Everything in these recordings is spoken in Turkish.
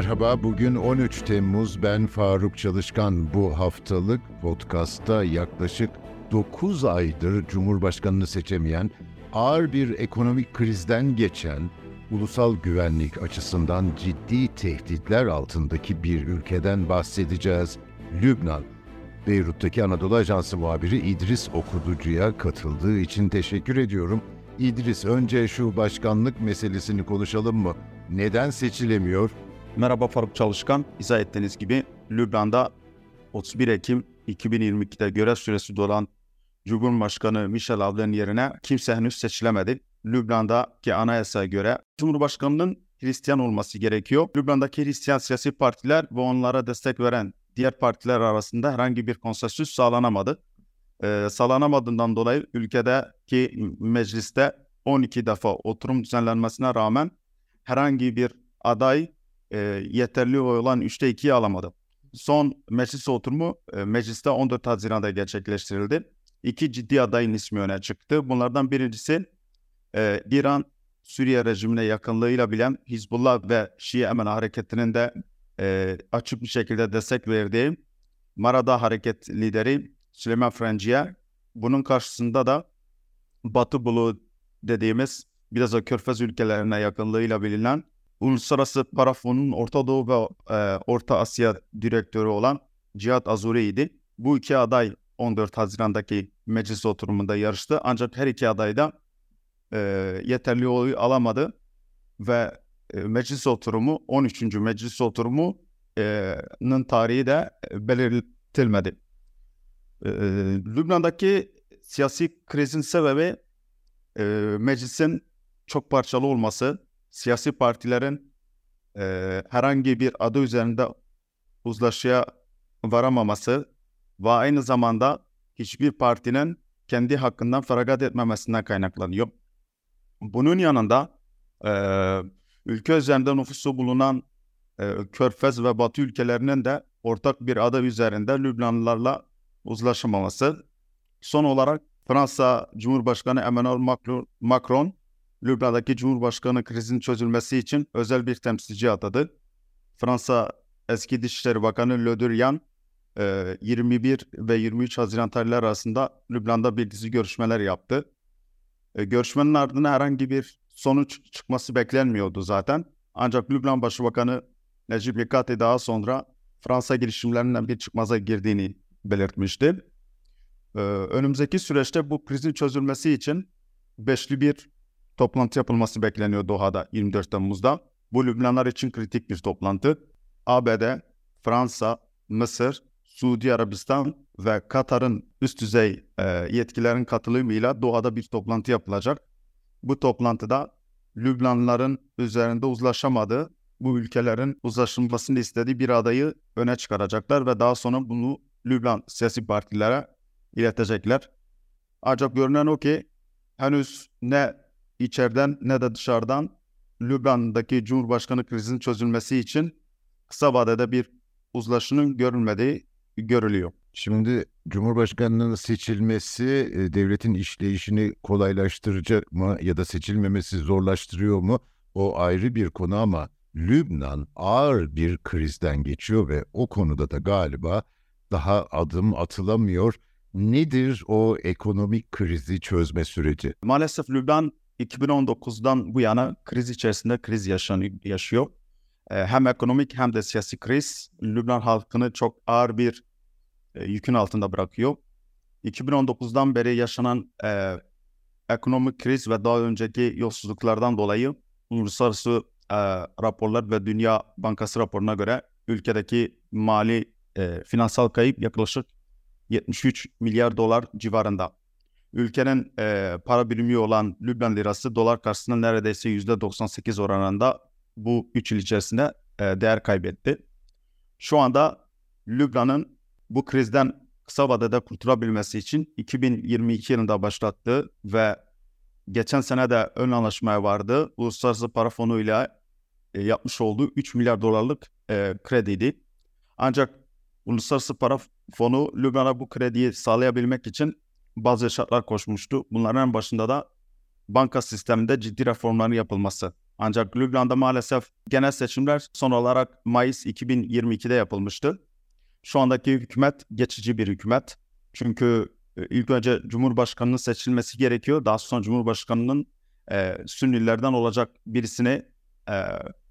Merhaba, bugün 13 Temmuz. Ben Faruk Çalışkan. Bu haftalık podcastta yaklaşık 9 aydır Cumhurbaşkanını seçemeyen, ağır bir ekonomik krizden geçen, ulusal güvenlik açısından ciddi tehditler altındaki bir ülkeden bahsedeceğiz. Lübnan. Beyrut'taki Anadolu Ajansı muhabiri İdris Okuducu'ya katıldığı için teşekkür ediyorum. İdris, önce şu başkanlık meselesini konuşalım mı? Neden seçilemiyor? Merhaba Faruk Çalışkan. İzah ettiğiniz gibi Lübnan'da 31 Ekim 2022'de görev süresi dolan Cumhurbaşkanı Michel Avlen yerine kimse henüz seçilemedi. Lübnan'daki anayasaya göre Cumhurbaşkanının Hristiyan olması gerekiyor. Lübnan'daki Hristiyan siyasi partiler ve onlara destek veren diğer partiler arasında herhangi bir konsensüs sağlanamadı. Ee, sağlanamadığından dolayı ülkedeki mecliste 12 defa oturum düzenlenmesine rağmen herhangi bir aday e, yeterli oy olan 3'te 2'yi alamadı. Son meclis oturumu e, mecliste 14 Haziran'da gerçekleştirildi. İki ciddi adayın ismi öne çıktı. Bunlardan birincisi e, İran Suriye rejimine yakınlığıyla bilen Hizbullah ve Şii Emen hareketinin de e, açık bir şekilde destek verdiği Marada hareket lideri Süleyman Frenciye. Bunun karşısında da Batı Bulu dediğimiz biraz da Körfez ülkelerine yakınlığıyla bilinen Uluslararası Para Fonu'nun Orta Doğu ve e, Orta Asya direktörü olan Cihat Azuri'ydi. Bu iki aday 14 Haziran'daki meclis oturumunda yarıştı. Ancak her iki aday da e, yeterli oy alamadı ve e, meclis oturumu 13. meclis oturumunun tarihi de belirtilmedi. E, Lübnan'daki siyasi krizin sebebi e, meclisin çok parçalı olması, siyasi partilerin e, herhangi bir adı üzerinde uzlaşıya varamaması ve aynı zamanda hiçbir partinin kendi hakkından feragat etmemesinden kaynaklanıyor. Bunun yanında e, ülke üzerinde nüfusu bulunan e, Körfez ve Batı ülkelerinin de ortak bir adı üzerinde Lübnanlılarla uzlaşamaması. Son olarak Fransa Cumhurbaşkanı Emmanuel Macron, Lübnan'daki Cumhurbaşkanı krizin çözülmesi için özel bir temsilci atadı. Fransa eski Dışişleri Bakanı Le Drian, 21 ve 23 Haziran tarihleri arasında Lübnan'da bir dizi görüşmeler yaptı. E, görüşmenin ardından herhangi bir sonuç çıkması beklenmiyordu zaten. Ancak Lübnan Başbakanı Necip Mikati daha sonra Fransa girişimlerinden bir çıkmaza girdiğini belirtmişti. Ee, önümüzdeki süreçte bu krizin çözülmesi için beşli bir toplantı yapılması bekleniyor Doha'da 24 Temmuz'da. Bu Lübnanlar için kritik bir toplantı. ABD, Fransa, Mısır, Suudi Arabistan ve Katar'ın üst düzey e, yetkilerin katılımıyla Doha'da bir toplantı yapılacak. Bu toplantıda Lübnanlıların üzerinde uzlaşamadığı, bu ülkelerin uzlaşılmasını istediği bir adayı öne çıkaracaklar ve daha sonra bunu Lübnan siyasi partilere iletecekler. Ancak görünen o ki henüz ne içeriden ne de dışarıdan Lübnan'daki Cumhurbaşkanı krizinin çözülmesi için kısa vadede bir uzlaşının görülmediği görülüyor. Şimdi Cumhurbaşkanının seçilmesi e, devletin işleyişini kolaylaştıracak mı ya da seçilmemesi zorlaştırıyor mu? O ayrı bir konu ama Lübnan ağır bir krizden geçiyor ve o konuda da galiba daha adım atılamıyor. Nedir o ekonomik krizi çözme süreci? Maalesef Lübnan 2019'dan bu yana kriz içerisinde kriz yaşıyor. Ee, hem ekonomik hem de siyasi kriz Lübnan halkını çok ağır bir e, yükün altında bırakıyor. 2019'dan beri yaşanan e, ekonomik kriz ve daha önceki yolsuzluklardan dolayı uluslararası e, raporlar ve Dünya Bankası raporuna göre ülkedeki mali e, finansal kayıp yaklaşık 73 milyar dolar civarında. Ülkenin e, para birimi olan Lübnan lirası dolar karşısında neredeyse %98 oranında bu 3 yıl içerisinde e, değer kaybetti. Şu anda Lübnan'ın bu krizden kısa vadede kurtulabilmesi için 2022 yılında başlattığı ve geçen sene de ön anlaşmaya vardı. Uluslararası Para Fonu ile e, yapmış olduğu 3 milyar dolarlık e, krediydi. Ancak Uluslararası Para Fonu Lübnan'a bu krediyi sağlayabilmek için bazı şartlar koşmuştu. Bunların en başında da banka sisteminde ciddi reformların yapılması. Ancak Lübnan'da maalesef genel seçimler son olarak Mayıs 2022'de yapılmıştı. Şu andaki hükümet geçici bir hükümet. Çünkü e, ilk önce Cumhurbaşkanı'nın seçilmesi gerekiyor. Daha sonra Cumhurbaşkanı'nın e, Sünnilerden olacak birisini e,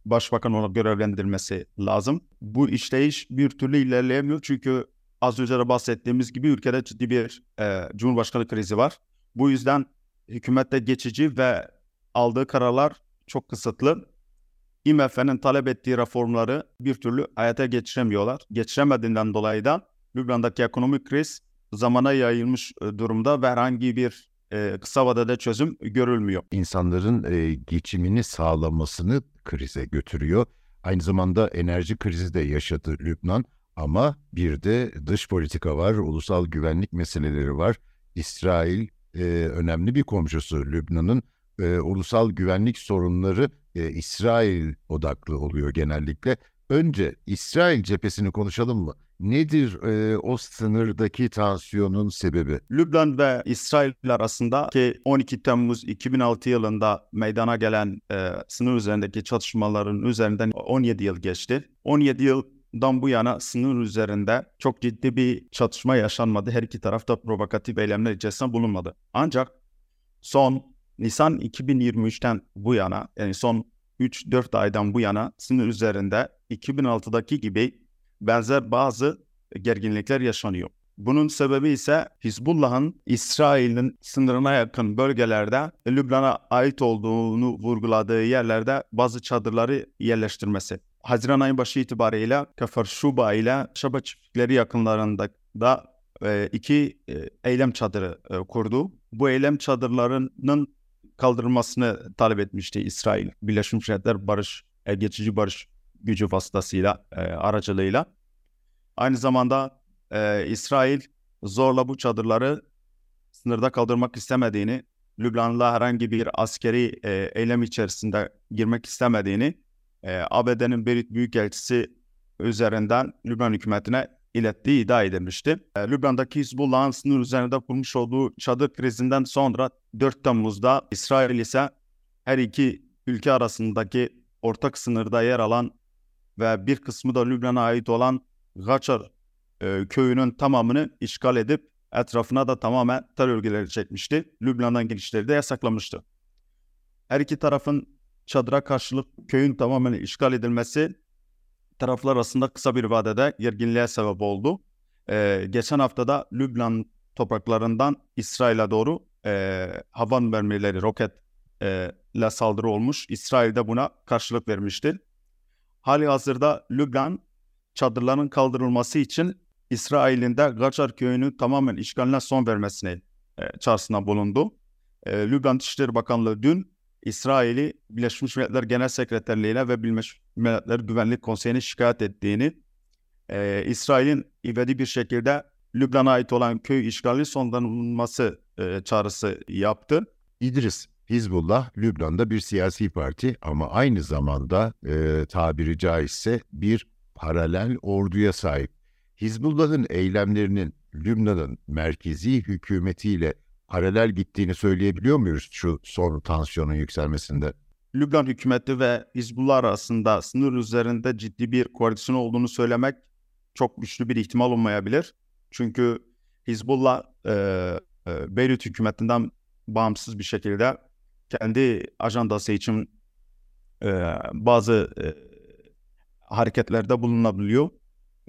başbakan olarak görevlendirmesi lazım. Bu işleyiş bir türlü ilerleyemiyor çünkü az önce de bahsettiğimiz gibi ülkede ciddi bir e, Cumhurbaşkanı krizi var. Bu yüzden hükümette geçici ve aldığı kararlar çok kısıtlı. IMF'nin talep ettiği reformları bir türlü hayata geçiremiyorlar. Geçiremediğinden dolayı da Lübnan'daki ekonomik kriz zamana yayılmış e, durumda ve herhangi bir e, kısa vadede çözüm görülmüyor. İnsanların e, geçimini sağlamasını krize götürüyor. Aynı zamanda enerji krizi de yaşadı Lübnan ama bir de dış politika var, ulusal güvenlik meseleleri var. İsrail e, önemli bir komşusu Lübnan'ın. E, ulusal güvenlik sorunları e, İsrail odaklı oluyor genellikle. Önce İsrail cephesini konuşalım mı? Nedir e, o sınırdaki tansiyonun sebebi? Lübnan ve İsrail arasında ki 12 Temmuz 2006 yılında meydana gelen e, sınır üzerindeki çatışmaların üzerinden 17 yıl geçti. 17 yıldan bu yana sınır üzerinde çok ciddi bir çatışma yaşanmadı. Her iki tarafta provokatif eylemler içerisinde bulunmadı. Ancak son Nisan 2023'ten bu yana yani son 3-4 aydan bu yana sınır üzerinde 2006'daki gibi benzer bazı gerginlikler yaşanıyor. Bunun sebebi ise Hizbullah'ın İsrail'in sınırına yakın bölgelerde Lübnan'a ait olduğunu vurguladığı yerlerde bazı çadırları yerleştirmesi. Haziran ayı başı itibariyle Kafar Şuba ile Şaba çiftlikleri yakınlarında da e, iki e, eylem çadırı e, kurdu. Bu eylem çadırlarının kaldırılmasını talep etmişti İsrail. Birleşmiş Milletler Barış, e, geçici barış gücü vasıtasıyla, e, aracılığıyla. Aynı zamanda e, İsrail zorla bu çadırları sınırda kaldırmak istemediğini, Lübnan'la herhangi bir askeri e, eylem içerisinde girmek istemediğini e, ABD'nin Berit Büyükelçisi üzerinden Lübnan hükümetine ilettiği iddia edilmişti. E, Lübnan'daki Hizbullah'ın sınır üzerinde kurmuş olduğu çadır krizinden sonra 4 Temmuz'da İsrail ise her iki ülke arasındaki ortak sınırda yer alan ve bir kısmı da Lübnan'a ait olan Gaçar e, köyünün tamamını işgal edip etrafına da tamamen terör örgüleri çekmişti. Lübnan'dan girişleri de yasaklamıştı. Her iki tarafın çadıra karşılık köyün tamamen işgal edilmesi taraflar arasında kısa bir vadede gerginliğe sebep oldu. Ee, geçen haftada Lübnan topraklarından İsrail'e doğru e, hava mermileri, roket e, saldırı olmuş. İsrail de buna karşılık vermişti. Hali hazırda Lübnan çadırların kaldırılması için İsrail'in de Gacar köyünü tamamen işgaline son vermesine e, çağrısına bulundu. E, Lübnan Dışişleri Bakanlığı dün İsrail'i Birleşmiş Milletler Genel Sekreterliği'ne ve Birleşmiş Milletler Güvenlik Konseyi'ne şikayet ettiğini, e, İsrail'in ivedi bir şekilde Lübnan'a ait olan köy işgali sonlanması e, çağrısı yaptı. İdris, Hizbullah Lübnan'da bir siyasi parti ama aynı zamanda e, tabiri caizse bir paralel orduya sahip. Hizbullah'ın eylemlerinin Lübnan'ın merkezi hükümetiyle paralel gittiğini söyleyebiliyor muyuz şu son tansiyonun yükselmesinde? Lübnan hükümeti ve Hizbullah arasında sınır üzerinde ciddi bir koalisyon olduğunu söylemek çok güçlü bir ihtimal olmayabilir. Çünkü Hizbullah e, e, Beyrut hükümetinden bağımsız bir şekilde kendi ajandası için e, bazı e, hareketlerde bulunabiliyor.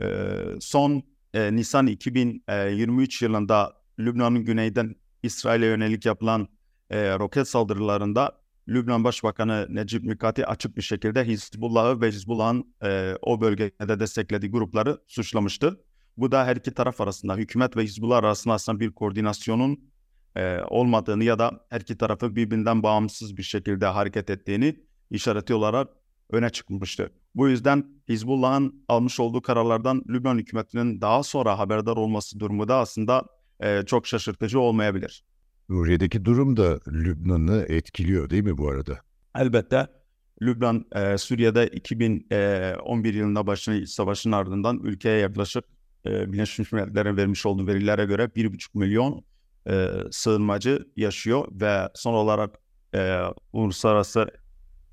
E, son e, Nisan 2023 yılında Lübnan'ın güneyden İsrail'e yönelik yapılan e, roket saldırılarında Lübnan Başbakanı Necip Mikati açık bir şekilde Hizbullah'ı ve Hizbullah'ın e, o bölgede desteklediği grupları suçlamıştı. Bu da her iki taraf arasında, hükümet ve Hizbullah arasında aslında bir koordinasyonun e, olmadığını ya da her iki tarafı birbirinden bağımsız bir şekilde hareket ettiğini işareti olarak öne çıkmıştı. Bu yüzden Hizbullah'ın almış olduğu kararlardan Lübnan hükümetinin daha sonra haberdar olması durumu da aslında e, çok şaşırtıcı olmayabilir. Suriye'deki durum da Lübnan'ı etkiliyor değil mi bu arada? Elbette Lübnan e, Suriye'de 2011 yılında başlayan savaşın ardından ülkeye yaklaşık e, Birleşmiş Milletler'in vermiş olduğu verilere göre 1,5 milyon e, sığınmacı yaşıyor ve son olarak e, uluslararası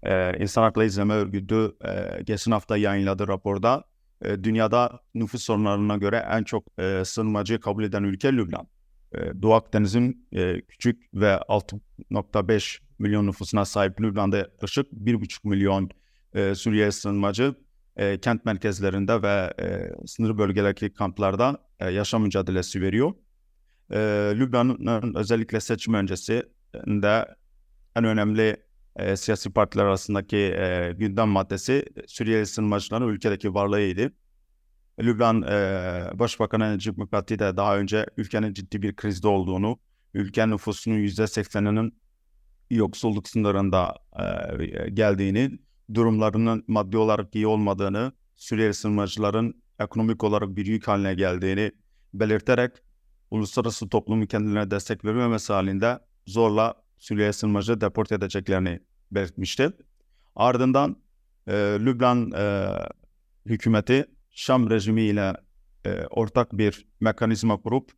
e, İnsan Hakları İzleme Örgütü e, geçen hafta yayınladığı raporda e, dünyada nüfus sorunlarına göre en çok e, sığınmacı kabul eden ülke Lübnan. E, Doğu Akdeniz'in e, küçük ve 6.5 milyon nüfusuna sahip Lübnan'da yaklaşık 1,5 milyon e, Suriye sığınmacı e, kent merkezlerinde ve e, sınır bölgelerdeki kamplarda e, yaşam mücadelesi veriyor. E, Lübnan'ın özellikle seçim öncesinde en önemli e, siyasi partiler arasındaki e, gündem maddesi Suriyeli sığınmacıların ülkedeki varlığıydı. Lübnan e, Başbakanı Necip Mikati de daha önce ülkenin ciddi bir krizde olduğunu, ülke nüfusunun %80'inin yoksulluk sınırında e, geldiğini, durumlarının maddi olarak iyi olmadığını, Suriyeli sığınmacıların ekonomik olarak bir yük haline geldiğini belirterek uluslararası toplumun kendilerine destek vermemesi halinde zorla Suriye sığınmacı deport edeceklerini belirtmişti. Ardından e, Lübnan e, hükümeti Şam rejimi ile e, ortak bir mekanizma kurup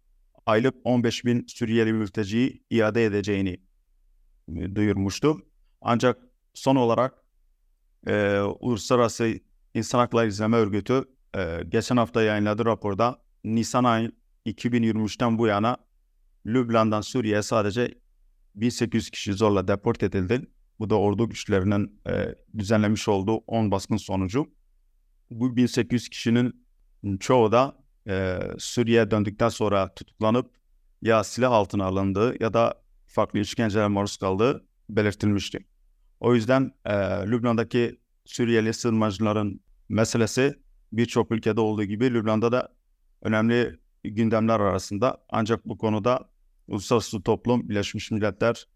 aylık 15 bin Suriyeli mülteciyi iade edeceğini e, duyurmuştu. Ancak son olarak e, Uluslararası İnsan Hakları İzleme Örgütü e, geçen hafta yayınladığı raporda Nisan ayı 2023'ten bu yana Lübnan'dan Suriye'ye sadece 1800 kişi zorla deport edildi. Bu da ordu güçlerinin e, düzenlemiş olduğu 10 baskın sonucu. Bu 1800 kişinin çoğu da e, Suriye'ye döndükten sonra tutuklanıp ya silah altına alındığı ya da farklı işkencelere maruz kaldığı belirtilmişti. O yüzden e, Lübnan'daki Suriyeli sığınmacıların meselesi birçok ülkede olduğu gibi Lübnan'da da önemli gündemler arasında. Ancak bu konuda uluslararası toplum, Birleşmiş Milletler,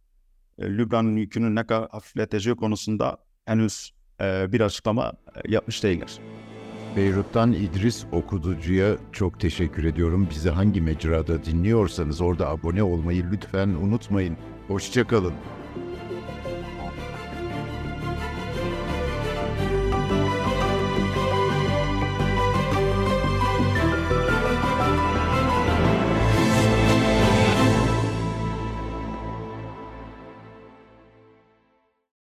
Lübnan'ın yükünü ne kadar hafifleteceği konusunda henüz e, bir açıklama e, yapmış değiller. Beyrut'tan İdris Okuducu'ya çok teşekkür ediyorum. Bizi hangi mecrada dinliyorsanız orada abone olmayı lütfen unutmayın. Hoşçakalın.